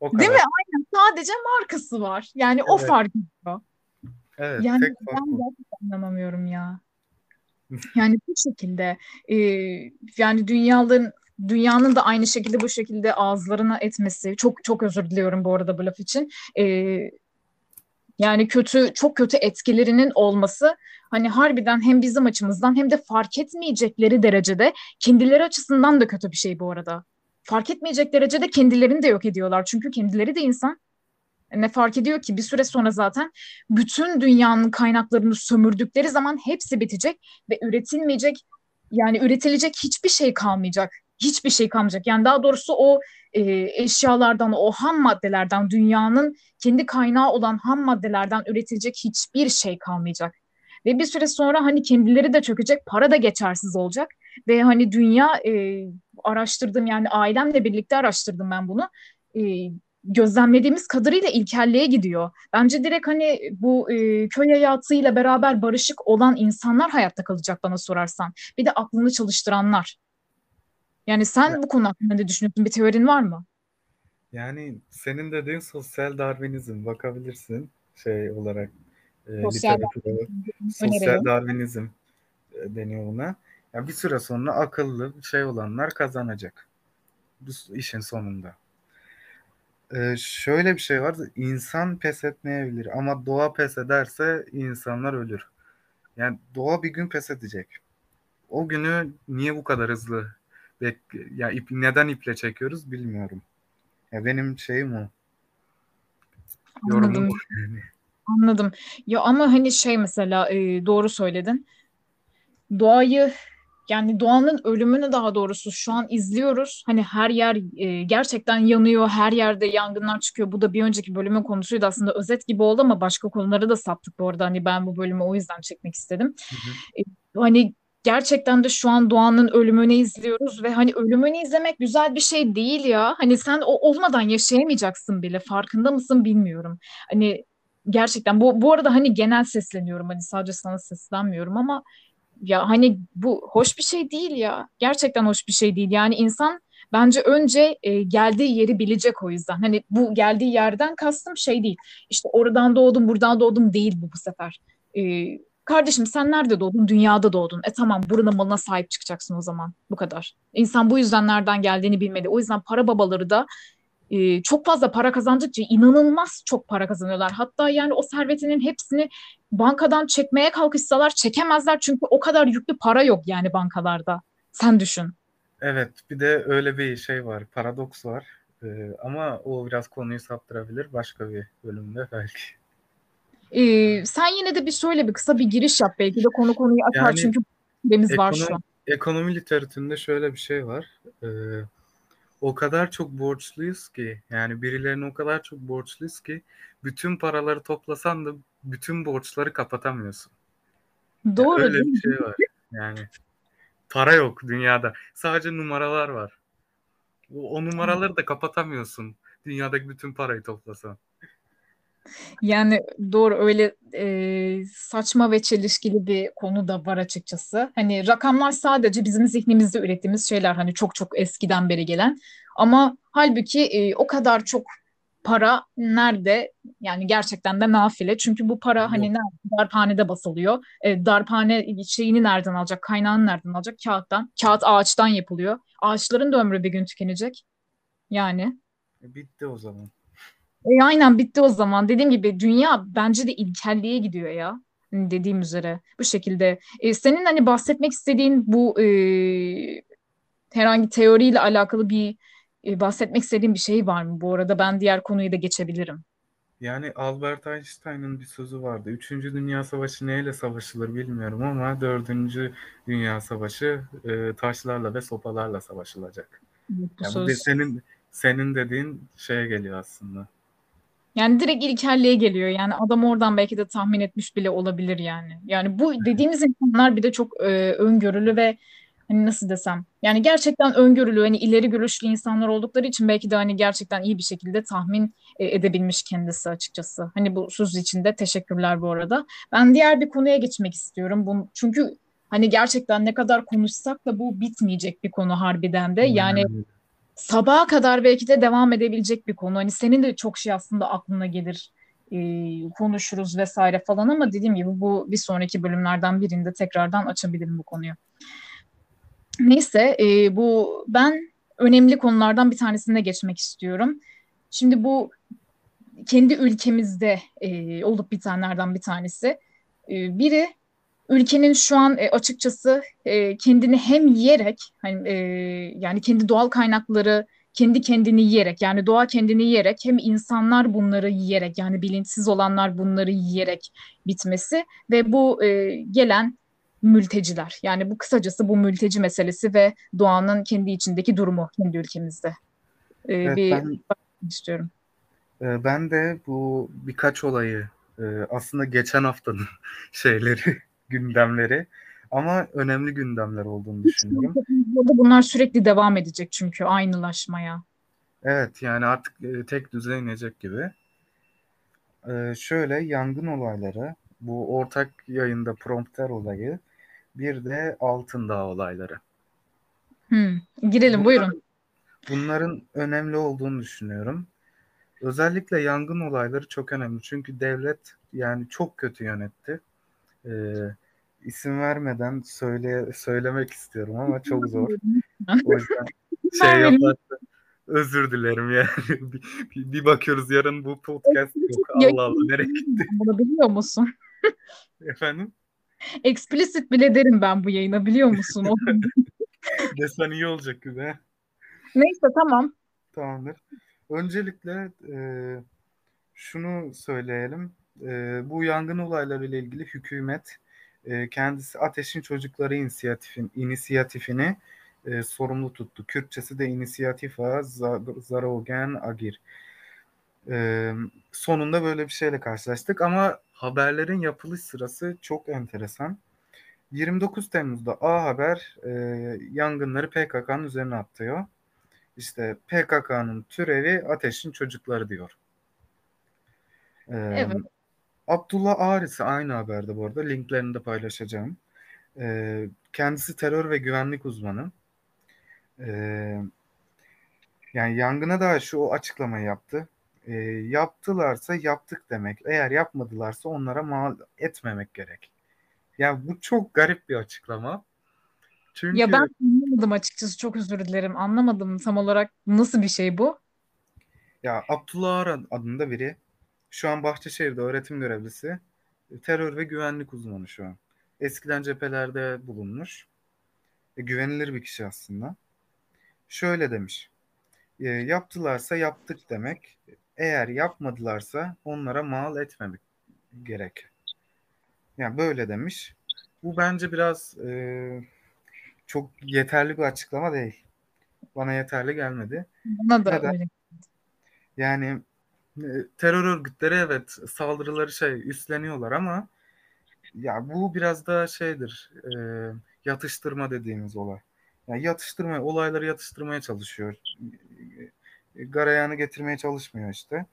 O kadar. Değil mi? Aynen. Sadece markası var. Yani evet. o fark ediyor. Evet, Yani ben gerçekten anlamıyorum ya. Yani bu şekilde e, yani dünyanın dünyanın da aynı şekilde bu şekilde ağızlarına etmesi çok çok özür diliyorum bu arada bu laf için. E, yani kötü çok kötü etkilerinin olması hani harbiden hem bizim açımızdan hem de fark etmeyecekleri derecede kendileri açısından da kötü bir şey bu arada. Fark etmeyecek derecede kendilerini de yok ediyorlar. Çünkü kendileri de insan. Ne fark ediyor ki bir süre sonra zaten bütün dünyanın kaynaklarını sömürdükleri zaman hepsi bitecek ve üretilmeyecek yani üretilecek hiçbir şey kalmayacak. Hiçbir şey kalmayacak. Yani daha doğrusu o e, eşyalardan, o ham maddelerden, dünyanın kendi kaynağı olan ham maddelerden üretilecek hiçbir şey kalmayacak. Ve bir süre sonra hani kendileri de çökecek, para da geçersiz olacak. Ve hani dünya e, araştırdım yani ailemle birlikte araştırdım ben bunu. E, gözlemlediğimiz kadarıyla ilkelliğe gidiyor. Bence direkt hani bu e, köy hayatıyla beraber barışık olan insanlar hayatta kalacak bana sorarsan. Bir de aklını çalıştıranlar. Yani sen bu konu hakkında ne düşünüyorsun? Bir teorin var mı? Yani senin dediğin sosyal Darwinizm bakabilirsin şey olarak e, Sosyal literatüre sosyal. Darwinizm e, deniyor buna. Yani bir süre sonra akıllı şey olanlar kazanacak. Bu işin sonunda. Ee, şöyle bir şey var. İnsan pes etmeyebilir ama doğa pes ederse insanlar ölür. Yani doğa bir gün pes edecek. O günü niye bu kadar hızlı bek- ya ip, neden iple çekiyoruz bilmiyorum. Ya benim şeyim o. Yorumum Anladım, o yani. anladım. Ya ama hani şey mesela e, doğru söyledin. Doğayı yani doğanın ölümünü daha doğrusu şu an izliyoruz. Hani her yer e, gerçekten yanıyor, her yerde yangınlar çıkıyor. Bu da bir önceki bölümün konusuydu aslında özet gibi oldu ama başka konuları da saptık bu arada. Hani ben bu bölümü o yüzden çekmek istedim. Hı hı. E, hani gerçekten de şu an doğanın ölümünü izliyoruz ve hani ölümünü izlemek güzel bir şey değil ya. Hani sen o olmadan yaşayamayacaksın bile. Farkında mısın bilmiyorum. Hani gerçekten bu bu arada hani genel sesleniyorum. Hani sadece sana seslenmiyorum ama ya hani bu hoş bir şey değil ya. Gerçekten hoş bir şey değil. Yani insan bence önce e, geldiği yeri bilecek o yüzden. Hani bu geldiği yerden kastım şey değil. İşte oradan doğdum, buradan doğdum değil bu bu sefer. E, kardeşim sen nerede doğdun? Dünyada doğdun. E tamam buranın malına sahip çıkacaksın o zaman. Bu kadar. İnsan bu yüzden nereden geldiğini bilmeli. O yüzden para babaları da e, çok fazla para kazandıkça inanılmaz çok para kazanıyorlar. Hatta yani o servetinin hepsini bankadan çekmeye kalkışsalar çekemezler çünkü o kadar yüklü para yok yani bankalarda. Sen düşün. Evet, bir de öyle bir şey var, paradoks var. Ee, ama o biraz konuyu saptırabilir başka bir bölümde belki. Ee, sen yine de bir şöyle bir kısa bir giriş yap belki de konu konuyu açar Yani çünkü süremiz var şu an. ekonomi literatüründe şöyle bir şey var. Ee, o kadar çok borçluyuz ki, yani birilerine o kadar çok borçluyuz ki bütün paraları toplasan da bütün borçları kapatamıyorsun. Doğru öyle değil bir şey var. Yani para yok dünyada. Sadece numaralar var. O, o numaraları da kapatamıyorsun. Dünyadaki bütün parayı toplasan. Yani doğru öyle e, saçma ve çelişkili bir konu da var açıkçası. Hani rakamlar sadece bizim zihnimizde ürettiğimiz şeyler hani çok çok eskiden beri gelen. Ama halbuki e, o kadar çok para nerede? Yani gerçekten de nafile. Çünkü bu para hani Yok. nerede? Darphanede basılıyor. E, darphane şeyini nereden alacak? Kaynağını nereden alacak? Kağıttan. Kağıt ağaçtan yapılıyor. Ağaçların da ömrü bir gün tükenecek. Yani. E, bitti o zaman. E, aynen bitti o zaman. Dediğim gibi dünya bence de ilkelliğe gidiyor ya. Hani dediğim üzere bu şekilde. E, senin hani bahsetmek istediğin bu e, herhangi teoriyle alakalı bir e, bahsetmek istediğin bir şey var mı? Bu arada ben diğer konuyu da geçebilirim. Yani Albert Einstein'ın bir sözü vardı. Üçüncü Dünya Savaşı neyle savaşılır bilmiyorum ama Dördüncü Dünya Savaşı e, taşlarla ve sopalarla savaşılacak. Bu Yani bu de söz. senin senin dediğin şeye geliyor aslında. Yani direkt ilkelliğe geliyor. Yani adam oradan belki de tahmin etmiş bile olabilir yani. Yani bu dediğimiz insanlar bir de çok e, öngörülü ve hani nasıl desem yani gerçekten öngörülü hani ileri görüşlü insanlar oldukları için belki de hani gerçekten iyi bir şekilde tahmin e, edebilmiş kendisi açıkçası. Hani bu söz için de teşekkürler bu arada. Ben diğer bir konuya geçmek istiyorum. Bu, çünkü hani gerçekten ne kadar konuşsak da bu bitmeyecek bir konu harbiden de. Yani öyle. Sabaha kadar belki de devam edebilecek bir konu. Hani senin de çok şey aslında aklına gelir. e, konuşuruz vesaire falan ama dediğim gibi bu bir sonraki bölümlerden birinde tekrardan açabilirim bu konuyu. Neyse e, bu ben önemli konulardan bir tanesine geçmek istiyorum. Şimdi bu kendi ülkemizde e, olup bitenlerden bir tanesi. E, biri ülkenin şu an e, açıkçası e, kendini hem yiyerek hani e, yani kendi doğal kaynakları kendi kendini yiyerek yani doğa kendini yiyerek hem insanlar bunları yiyerek yani bilinçsiz olanlar bunları yiyerek bitmesi ve bu e, gelen mülteciler yani bu kısacası bu mülteci meselesi ve doğanın kendi içindeki durumu kendi ülkemizde. E, evet, bir ben, istiyorum. E, ben de bu birkaç olayı e, aslında geçen haftanın <laughs> şeyleri gündemleri ama önemli gündemler olduğunu düşünüyorum. Bunlar sürekli devam edecek çünkü aynılaşmaya. Evet yani artık e, tek düze inecek gibi. Ee, şöyle yangın olayları, bu ortak yayında prompter olayı, bir de Altındağ olayları. Hmm, girelim bunların, buyurun. Bunların önemli olduğunu düşünüyorum. Özellikle yangın olayları çok önemli. Çünkü devlet yani çok kötü yönetti. Ee, isim vermeden söyle söylemek istiyorum ama çok zor. o yüzden <laughs> şey yaparsa özür dilerim yani. <laughs> bir, bir bakıyoruz yarın bu podcast yok. Allah Allah nereye gitti? <laughs> Bunu biliyor musun? Efendim? Explicit bile derim ben bu yayına biliyor musun? Desen iyi olacak gibi. Neyse tamam. Tamamdır. Öncelikle e, şunu söyleyelim. E, bu yangın olayları ile ilgili hükümet e, kendisi Ateşin Çocukları inisiyatifin inisiyatifini e, sorumlu tuttu. Kürtçesi de İnisiyatifa Zarogen Agir. E, sonunda böyle bir şeyle karşılaştık ama haberlerin yapılış sırası çok enteresan. 29 Temmuz'da A Haber e, yangınları PKK'nın üzerine atıyor. İşte PKK'nın türevi Ateşin Çocukları diyor. Ee, evet. Abdullah Aris'i aynı haberde bu arada. Linklerini de paylaşacağım. Ee, kendisi terör ve güvenlik uzmanı. Ee, yani yangına da şu açıklamayı yaptı. Ee, yaptılarsa yaptık demek. Eğer yapmadılarsa onlara mal etmemek gerek. Yani bu çok garip bir açıklama. Çünkü Ya ben anlamadım açıkçası çok özür dilerim. Anlamadım tam olarak nasıl bir şey bu? ya Abdullah Aran adında biri şu an Bahçeşehir'de öğretim görevlisi. Terör ve güvenlik uzmanı şu an. Eskiden cephelerde bulunmuş. E, güvenilir bir kişi aslında. Şöyle demiş. E, yaptılarsa yaptık demek. Eğer yapmadılarsa onlara mal etmemek gerek. Yani böyle demiş. Bu bence biraz e, çok yeterli bir açıklama değil. Bana yeterli gelmedi. Bana da Neden? öyle. Yani e, terör örgütleri evet saldırıları şey üstleniyorlar ama ya bu biraz da şeydir e, yatıştırma dediğimiz olay. Yani yatıştırma olayları yatıştırmaya çalışıyor. E, Garayanı getirmeye çalışmıyor işte.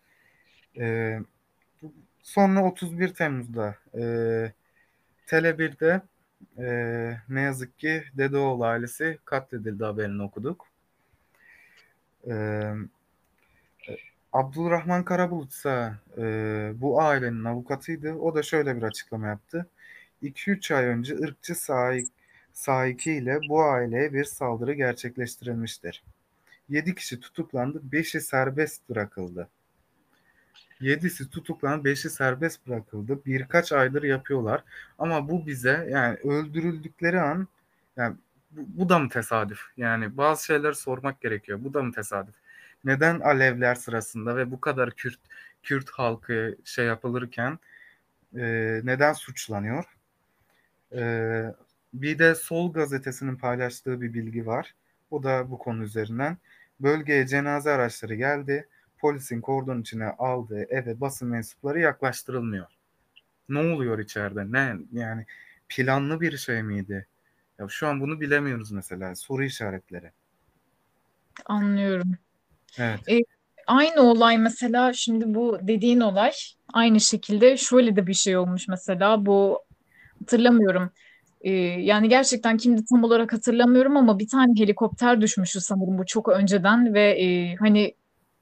E, sonra 31 Temmuz'da e, Tele 1'de e, ne yazık ki Dedeoğlu ailesi katledildi haberini okuduk. E, Abdurrahman Karabulut ise e, bu ailenin avukatıydı. O da şöyle bir açıklama yaptı. 2-3 ay önce ırkçı sahip sahiki ile bu aileye bir saldırı gerçekleştirilmiştir. 7 kişi tutuklandı, 5'i serbest bırakıldı. 7'si tutuklandı, 5'i serbest bırakıldı. Birkaç aydır yapıyorlar. Ama bu bize yani öldürüldükleri an yani bu, bu da mı tesadüf? Yani bazı şeyler sormak gerekiyor. Bu da mı tesadüf? Neden Alevler sırasında ve bu kadar Kürt Kürt halkı şey yapılırken e, neden suçlanıyor? E, bir de Sol gazetesinin paylaştığı bir bilgi var. O da bu konu üzerinden. Bölgeye cenaze araçları geldi. Polisin kordon içine aldığı eve basın mensupları yaklaştırılmıyor. Ne oluyor içeride? Ne yani planlı bir şey miydi? Ya şu an bunu bilemiyoruz mesela. Soru işaretleri. Anlıyorum. Evet. E, aynı olay mesela şimdi bu dediğin olay aynı şekilde şöyle de bir şey olmuş mesela bu hatırlamıyorum. Yani gerçekten kimdi tam olarak hatırlamıyorum ama bir tane helikopter düşmüştü sanırım bu çok önceden ve e, hani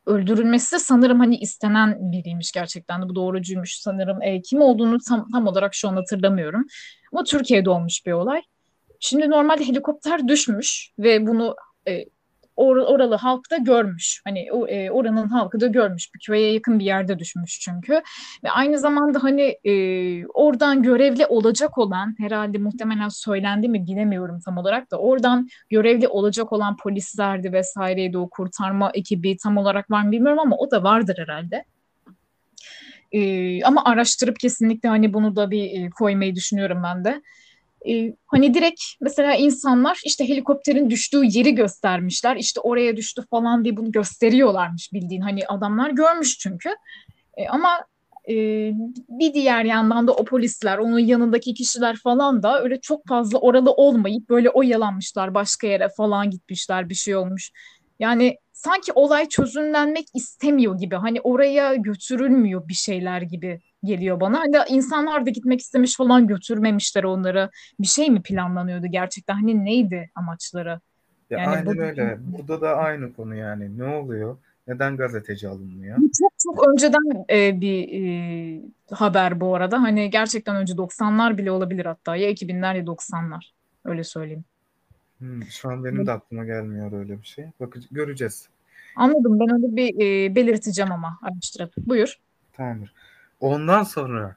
öldürülmesi sanırım hani istenen biriymiş gerçekten de bu doğrucuymuş sanırım. E, kim olduğunu tam, tam olarak şu an hatırlamıyorum. Ama Türkiye'de olmuş bir olay. Şimdi normalde helikopter düşmüş ve bunu e, or, oralı halk da görmüş. Hani o, e, oranın halkı da görmüş. Bir köye yakın bir yerde düşmüş çünkü. Ve aynı zamanda hani e, oradan görevli olacak olan herhalde muhtemelen söylendi mi bilemiyorum tam olarak da oradan görevli olacak olan polislerdi vesaireydi o kurtarma ekibi tam olarak var mı bilmiyorum ama o da vardır herhalde. Ee, ama araştırıp kesinlikle hani bunu da bir e, koymayı düşünüyorum ben de e, hani direkt mesela insanlar işte helikopterin düştüğü yeri göstermişler. İşte oraya düştü falan diye bunu gösteriyorlarmış bildiğin. Hani adamlar görmüş çünkü. E, ama e, bir diğer yandan da o polisler, onun yanındaki kişiler falan da öyle çok fazla oralı olmayıp böyle oyalanmışlar başka yere falan gitmişler bir şey olmuş. Yani sanki olay çözümlenmek istemiyor gibi. Hani oraya götürülmüyor bir şeyler gibi geliyor bana. Hani insanlar da gitmek istemiş falan götürmemişler onları. Bir şey mi planlanıyordu gerçekten? Hani neydi amaçları? Ya Yani aynen bu öyle. Burada da aynı konu yani. Ne oluyor? Neden gazeteci alınmıyor? çok çok önceden e, bir e, haber bu arada. Hani gerçekten önce 90'lar bile olabilir hatta. Ya 2000'ler ya 90'lar. Öyle söyleyeyim. Hmm, şu an benim de aklıma gelmiyor öyle bir şey. Bakın göreceğiz. Anladım. Ben öyle bir e, belirteceğim ama araştırıp. Buyur. Tamamdır. Ondan sonra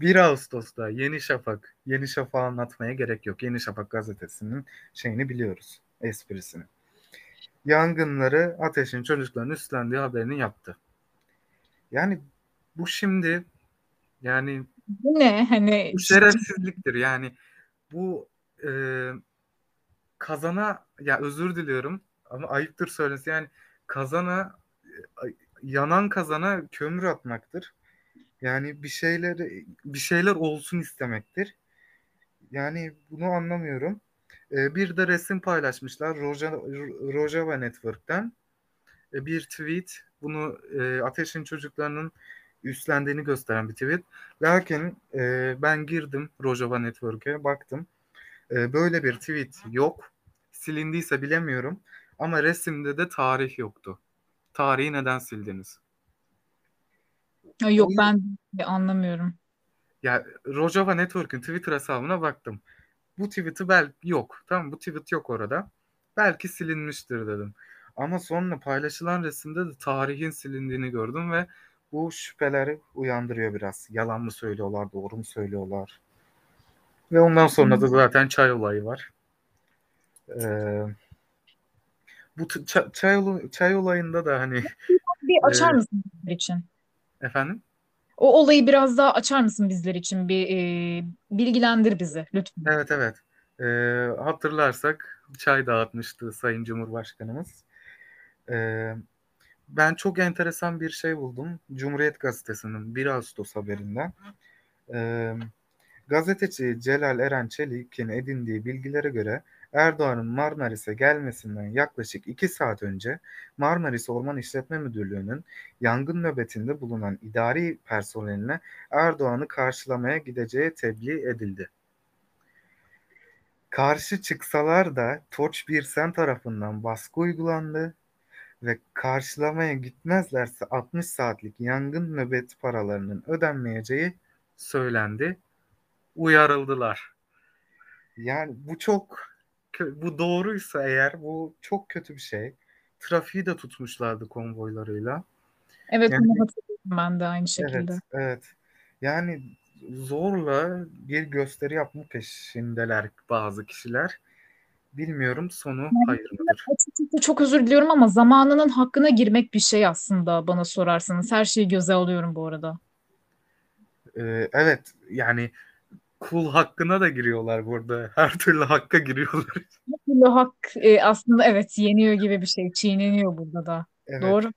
1 Ağustos'ta Yeni Şafak, Yeni Şafak'ı anlatmaya gerek yok. Yeni Şafak gazetesinin şeyini biliyoruz, esprisini. Yangınları Ateş'in çocukların üstlendiği haberini yaptı. Yani bu şimdi yani Bu ne? Hani bu şerefsizliktir. Yani bu e, kazana ya özür diliyorum ama ayıptır söylemesi. Yani kazana e, yanan kazana kömür atmaktır. Yani bir şeyler bir şeyler olsun istemektir. Yani bunu anlamıyorum. Ee, bir de resim paylaşmışlar Roja, Rojava Network'ten. Ee, bir tweet bunu e, Ateş'in çocuklarının üstlendiğini gösteren bir tweet. Lakin e, ben girdim Rojava Network'e baktım. E, böyle bir tweet yok. Silindiyse bilemiyorum. Ama resimde de tarih yoktu. Tarihi neden sildiniz? Ya yok ben de anlamıyorum. Ya Rojava Network'ün Twitter hesabına baktım. Bu tweet'i belki yok. Tamam bu tweet yok orada. Belki silinmiştir dedim. Ama sonra paylaşılan resimde de tarihin silindiğini gördüm ve bu şüpheleri uyandırıyor biraz. Yalan mı söylüyorlar, doğru mu söylüyorlar? Ve ondan sonra da zaten çay olayı var. Ee, bu t- ça- çay, çay olayında da hani Bir açar e, mısın bizler için? Efendim O olayı biraz daha açar mısın bizler için? Bir e, bilgilendir bizi lütfen. evet evet Ee, hatırlarsak çay dağıtmıştı Sayın Cumhurbaşkanımız. Ee, ben çok enteresan bir şey buldum. Cumhuriyet Gazetesi'nin 1 Ağustos haberinden. Ee, gazeteci Celal Eren Çelik'in edindiği bilgilere göre Erdoğan'ın Marmaris'e gelmesinden yaklaşık 2 saat önce Marmaris Orman İşletme Müdürlüğü'nün yangın nöbetinde bulunan idari personeline Erdoğan'ı karşılamaya gideceği tebliğ edildi. Karşı çıksalar da Toç Birsen tarafından baskı uygulandı ve karşılamaya gitmezlerse 60 saatlik yangın nöbet paralarının ödenmeyeceği söylendi. Uyarıldılar. Yani bu çok bu doğruysa eğer bu çok kötü bir şey. Trafiği de tutmuşlardı konvoylarıyla. Evet Yani onu hatırlıyorum ben de aynı evet, şekilde. evet. Yani zorla bir gösteri yapma peşindeler bazı kişiler. Bilmiyorum sonu Yani hayırlıdır. açıkçası çok özür diliyorum ama zamanının hakkına girmek bir şey aslında bana sorarsanız. Her şeyi göze alıyorum bu arada. Ee, evet yani kul hakkına da giriyorlar burada. <laughs> Her türlü hakka giriyorlar. Bir türlü hak e, aslında evet yeniyor gibi bir şey. Çiğneniyor burada da. Evet. Doğru.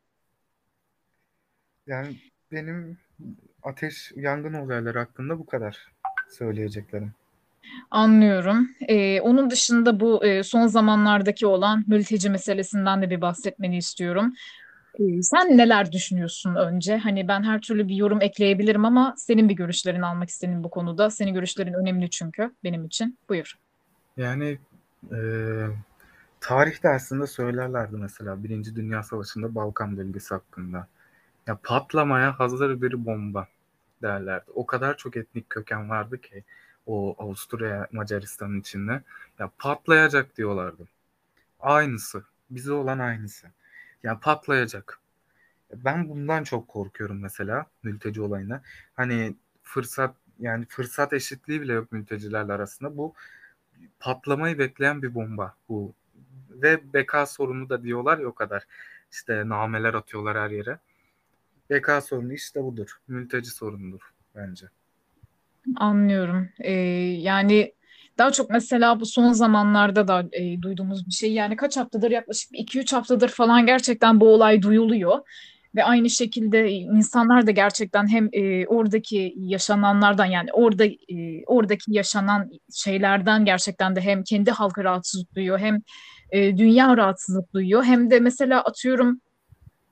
Yani benim ateş yangın olayları hakkında bu kadar söyleyeceklerim. Anlıyorum. Ee, onun dışında bu e, son zamanlardaki olan mülteci meselesinden de bir bahsetmeni istiyorum. Sen neler düşünüyorsun önce? Hani ben her türlü bir yorum ekleyebilirim ama senin bir görüşlerini almak istedim bu konuda. Senin görüşlerin önemli çünkü benim için. Buyur. Yani e, tarih dersinde söylerlerdi mesela Birinci Dünya Savaşı'nda Balkan bölgesi hakkında. Ya patlamaya hazır bir bomba derlerdi. O kadar çok etnik köken vardı ki o Avusturya Macaristan'ın içinde. Ya patlayacak diyorlardı. Aynısı. Bize olan aynısı. Ya patlayacak. Ben bundan çok korkuyorum mesela mülteci olayına. Hani fırsat yani fırsat eşitliği bile yok mültecilerle arasında. Bu patlamayı bekleyen bir bomba bu. Ve beka sorunu da diyorlar ya o kadar. İşte nameler atıyorlar her yere. Beka sorunu işte budur. Mülteci sorunudur bence. Anlıyorum. Ee, yani daha çok mesela bu son zamanlarda da e, duyduğumuz bir şey. Yani kaç haftadır yaklaşık 2-3 haftadır falan gerçekten bu olay duyuluyor. Ve aynı şekilde insanlar da gerçekten hem e, oradaki yaşananlardan yani orada e, oradaki yaşanan şeylerden gerçekten de hem kendi halkı rahatsızlık duyuyor hem e, dünya rahatsızlık duyuyor. Hem de mesela atıyorum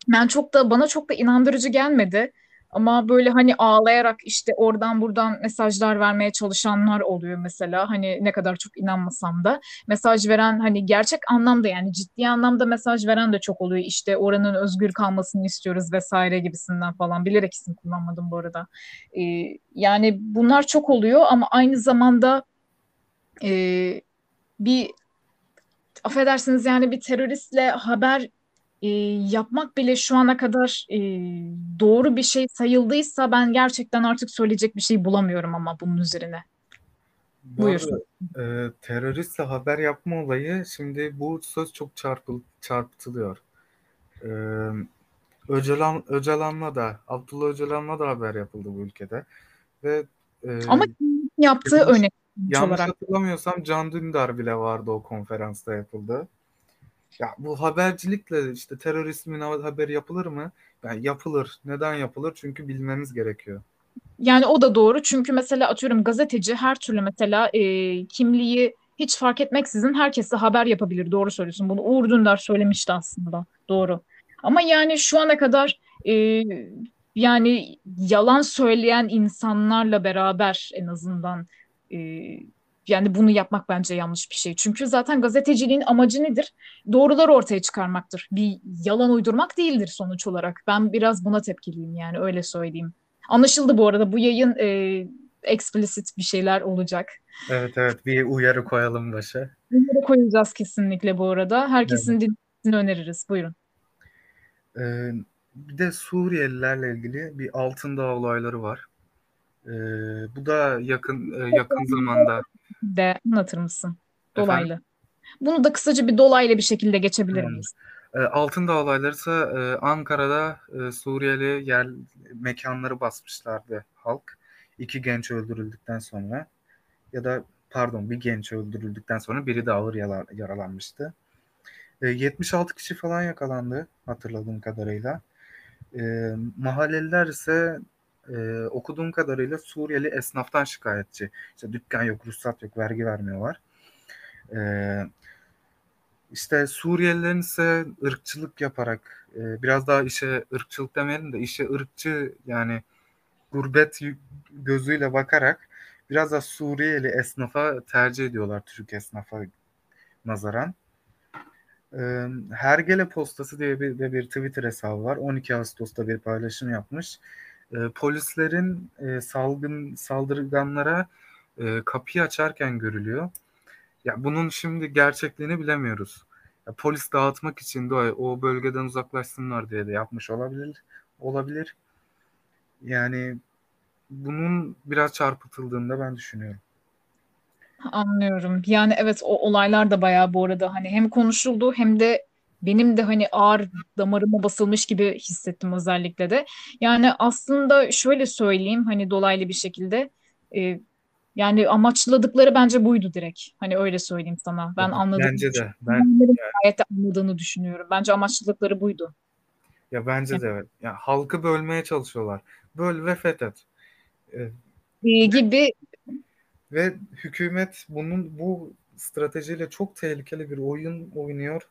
ben çok da bana çok da inandırıcı gelmedi. Ama böyle hani ağlayarak işte oradan buradan mesajlar vermeye çalışanlar oluyor mesela. Hani ne kadar çok inanmasam da mesaj veren hani gerçek anlamda yani ciddi anlamda mesaj veren de çok oluyor. İşte oranın özgür kalmasını istiyoruz vesaire gibisinden falan. Bilerek isim kullanmadım bu arada. Ee, yani bunlar çok oluyor ama aynı zamanda e, bir affedersiniz yani bir teröristle haber e, yapmak bile şu ana kadar e, doğru bir şey sayıldıysa ben gerçekten artık söyleyecek bir şey bulamıyorum ama bunun üzerine. Bu Buyur. Arada, e, teröristle haber yapma olayı şimdi bu söz çok çarpıl, çarpıtılıyor. E, Öcalan, Öcalan'la da Abdullah Öcalan'la da haber yapıldı bu ülkede. Ve e, Ama yaptığı önemli. Yanlış olarak. hatırlamıyorsam Can Dündar bile vardı o konferansta yapıldı. Ya bu habercilikle işte terörizmin haberi yapılır mı? Yani yapılır. Neden yapılır? Çünkü bilmemiz gerekiyor. Yani o da doğru. Çünkü mesela atıyorum gazeteci her türlü mesela e, kimliği hiç fark etmeksizin herkese haber yapabilir. Doğru söylüyorsun. Bunu Uğur Dündar söylemişti aslında. Doğru. Ama yani şu ana kadar e, yani yalan söyleyen insanlarla beraber en azından e, yani bunu yapmak bence yanlış bir şey. Çünkü zaten gazeteciliğin amacı nedir? Doğruları ortaya çıkarmaktır. Bir yalan uydurmak değildir sonuç olarak. Ben biraz buna tepkiliyim yani öyle söyleyeyim. Anlaşıldı bu arada bu yayın e, explicit bir şeyler olacak. Evet evet bir uyarı koyalım başa. Uyarı koyacağız kesinlikle bu arada. Herkesin evet. dinlemesini öneririz. Buyurun. Ee, bir de Suriyelilerle ilgili bir Altındağ olayları var. Ee, bu da yakın e, yakın zamanda de anlatır mısın? Dolaylı. Efendim? Bunu da kısaca bir dolaylı bir şekilde geçebilir hmm. miyiz? E, Altındağ olayları ise e, Ankara'da e, Suriyeli yer mekanları basmışlardı halk. İki genç öldürüldükten sonra ya da pardon bir genç öldürüldükten sonra biri de ağır yaralanmıştı. 76 kişi falan yakalandı hatırladığım kadarıyla. mahalleliler ise e, okuduğum kadarıyla Suriyeli esnaftan şikayetçi. İşte dükkan yok, ruhsat yok, vergi vermiyorlar. E, işte Suriyelilerin ise ırkçılık yaparak e, biraz daha işe ırkçılık demeyelim de işe ırkçı yani gurbet gözüyle bakarak biraz da Suriyeli esnafa tercih ediyorlar Türk esnafa nazaran. Hergele Postası diye bir, de bir Twitter hesabı var. 12 Ağustos'ta bir paylaşım yapmış e, polislerin e, salgın saldırganlara e, kapıyı açarken görülüyor. Ya bunun şimdi gerçekliğini bilemiyoruz. Ya, polis dağıtmak için de o, bölgeden uzaklaşsınlar diye de yapmış olabilir. Olabilir. Yani bunun biraz çarpıtıldığında ben düşünüyorum. Anlıyorum. Yani evet o olaylar da bayağı bu arada hani hem konuşuldu hem de benim de hani ağır damarıma basılmış gibi hissettim özellikle de. Yani aslında şöyle söyleyeyim hani dolaylı bir şekilde e, yani amaçladıkları bence buydu direkt. Hani öyle söyleyeyim sana. Ben anladım. Bence de. Ben yani, gayet anladığını düşünüyorum. Bence amaçladıkları buydu. Ya bence yani. de evet. Ya halkı bölmeye çalışıyorlar. Böl ve fethet. Ee, ee, gibi ve hükümet bunun bu stratejiyle çok tehlikeli bir oyun oynuyor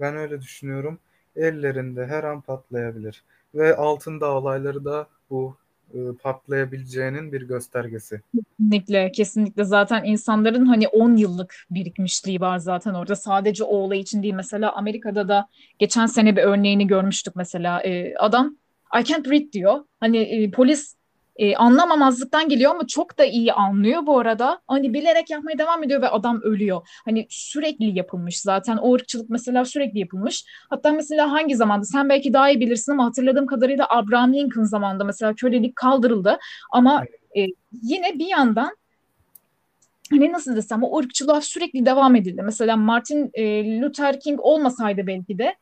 ben öyle düşünüyorum. Ellerinde her an patlayabilir. Ve altın olayları da bu e, patlayabileceğinin bir göstergesi. Kesinlikle, kesinlikle. Zaten insanların hani 10 yıllık birikmişliği var zaten orada. Sadece o olay için değil. Mesela Amerika'da da geçen sene bir örneğini görmüştük mesela. E, adam I can't read diyor. Hani e, polis e, anlamamazlıktan geliyor ama çok da iyi anlıyor bu arada. Hani bilerek yapmaya devam ediyor ve adam ölüyor. Hani sürekli yapılmış zaten. O ırkçılık mesela sürekli yapılmış. Hatta mesela hangi zamanda sen belki daha iyi bilirsin ama hatırladığım kadarıyla Abraham Lincoln zamanında mesela kölelik kaldırıldı. Ama e, yine bir yandan hani nasıl desem o ırkçılığa sürekli devam edildi. Mesela Martin e, Luther King olmasaydı belki de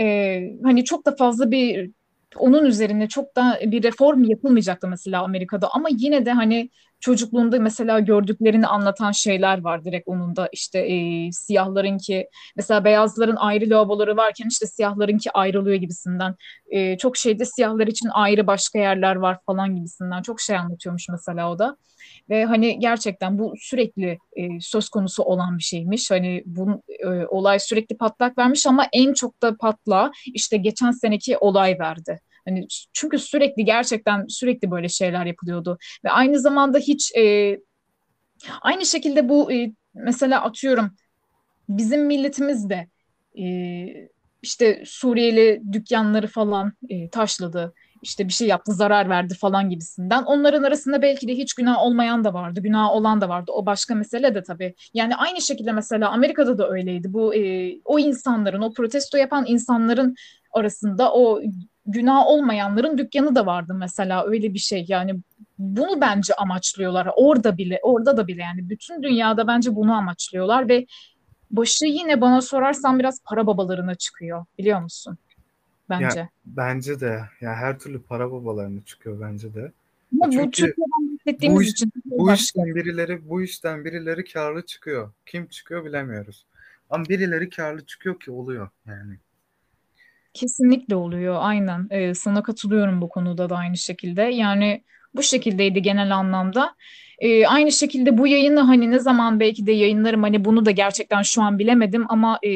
e, hani çok da fazla bir onun üzerine çok da bir reform yapılmayacaktı mesela Amerika'da. Ama yine de hani çocukluğunda mesela gördüklerini anlatan şeyler var direkt onun da. İşte e, siyahların ki mesela beyazların ayrı lavaboları varken işte siyahların ki ayrılıyor gibisinden. E, çok şeyde siyahlar için ayrı başka yerler var falan gibisinden. Çok şey anlatıyormuş mesela o da ve hani gerçekten bu sürekli e, söz konusu olan bir şeymiş. Hani bu e, olay sürekli patlak vermiş ama en çok da patla işte geçen seneki olay verdi. Hani çünkü sürekli gerçekten sürekli böyle şeyler yapılıyordu. Ve aynı zamanda hiç e, aynı şekilde bu e, mesela atıyorum bizim milletimiz de e, işte Suriyeli dükkanları falan e, taşladı işte bir şey yaptı, zarar verdi falan gibisinden. Onların arasında belki de hiç günah olmayan da vardı, günah olan da vardı. O başka mesele de tabii. Yani aynı şekilde mesela Amerika'da da öyleydi. Bu e, o insanların, o protesto yapan insanların arasında o günah olmayanların dükkanı da vardı mesela öyle bir şey. Yani bunu bence amaçlıyorlar. Orada bile, orada da bile yani bütün dünyada bence bunu amaçlıyorlar ve başı yine bana sorarsan biraz para babalarına çıkıyor biliyor musun? Bence. Ya, bence de. Ya her türlü para babalarına çıkıyor bence de. Ama Çünkü bu, bu, iş, için bu işten birileri bu işten birileri karlı çıkıyor. Kim çıkıyor bilemiyoruz. Ama birileri karlı çıkıyor ki oluyor yani. Kesinlikle oluyor, aynen. Ee, sana katılıyorum bu konuda da aynı şekilde. Yani bu şekildeydi genel anlamda. Ee, aynı şekilde bu yayını hani ne zaman belki de yayınlarım hani bunu da gerçekten şu an bilemedim ama e,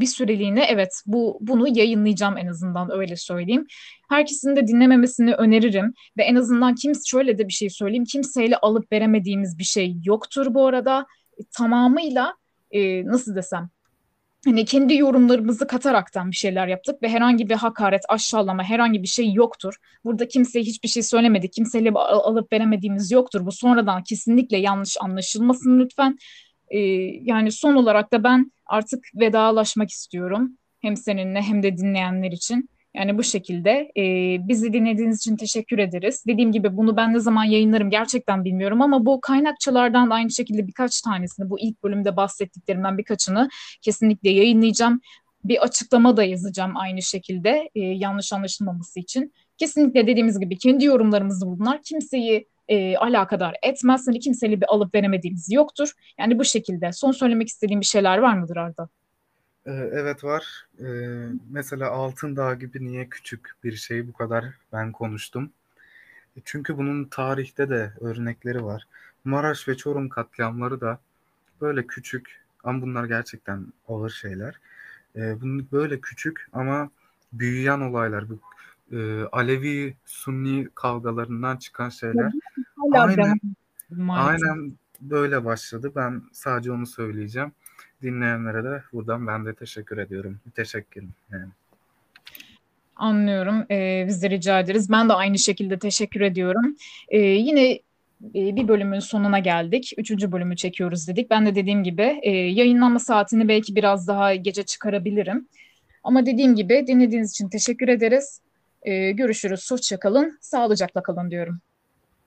bir süreliğine evet bu bunu yayınlayacağım en azından öyle söyleyeyim. Herkesin de dinlememesini öneririm ve en azından kimse şöyle de bir şey söyleyeyim kimseyle alıp veremediğimiz bir şey yoktur bu arada. E, tamamıyla e, nasıl desem hani kendi yorumlarımızı kataraktan bir şeyler yaptık ve herhangi bir hakaret, aşağılama, herhangi bir şey yoktur. Burada kimseye hiçbir şey söylemedik, kimseyle al- alıp veremediğimiz yoktur. Bu sonradan kesinlikle yanlış anlaşılmasın lütfen. Ee, yani son olarak da ben artık vedalaşmak istiyorum. Hem seninle hem de dinleyenler için. Yani bu şekilde e, bizi dinlediğiniz için teşekkür ederiz. Dediğim gibi bunu ben ne zaman yayınlarım gerçekten bilmiyorum ama bu kaynakçalardan da aynı şekilde birkaç tanesini bu ilk bölümde bahsettiklerimden birkaçını kesinlikle yayınlayacağım. Bir açıklama da yazacağım aynı şekilde e, yanlış anlaşılmaması için. Kesinlikle dediğimiz gibi kendi yorumlarımızı bunlar. Kimseyi e, alakadar etmez. Hani kimseyle bir alıp veremediğimiz yoktur. Yani bu şekilde. Son söylemek istediğim bir şeyler var mıdır Arda? Ee, evet var. Ee, mesela Altın Dağ gibi niye küçük bir şey bu kadar ben konuştum. E, çünkü bunun tarihte de örnekleri var. Maraş ve Çorum katliamları da böyle küçük ama bunlar gerçekten ağır şeyler. Ee, bunun böyle küçük ama büyüyen olaylar. Bu e, Alevi Sunni kavgalarından çıkan şeyler. Aynen, aynen böyle başladı. Ben sadece onu söyleyeceğim dinleyenlere de buradan ben de teşekkür ediyorum. Teşekkürüm. Yani. Anlıyorum. Ee, biz de rica ederiz. Ben de aynı şekilde teşekkür ediyorum. Ee, yine e, bir bölümün sonuna geldik. Üçüncü bölümü çekiyoruz dedik. Ben de dediğim gibi e, yayınlanma saatini belki biraz daha gece çıkarabilirim. Ama dediğim gibi dinlediğiniz için teşekkür ederiz. E, görüşürüz. Hoşçakalın. Sağlıcakla kalın diyorum.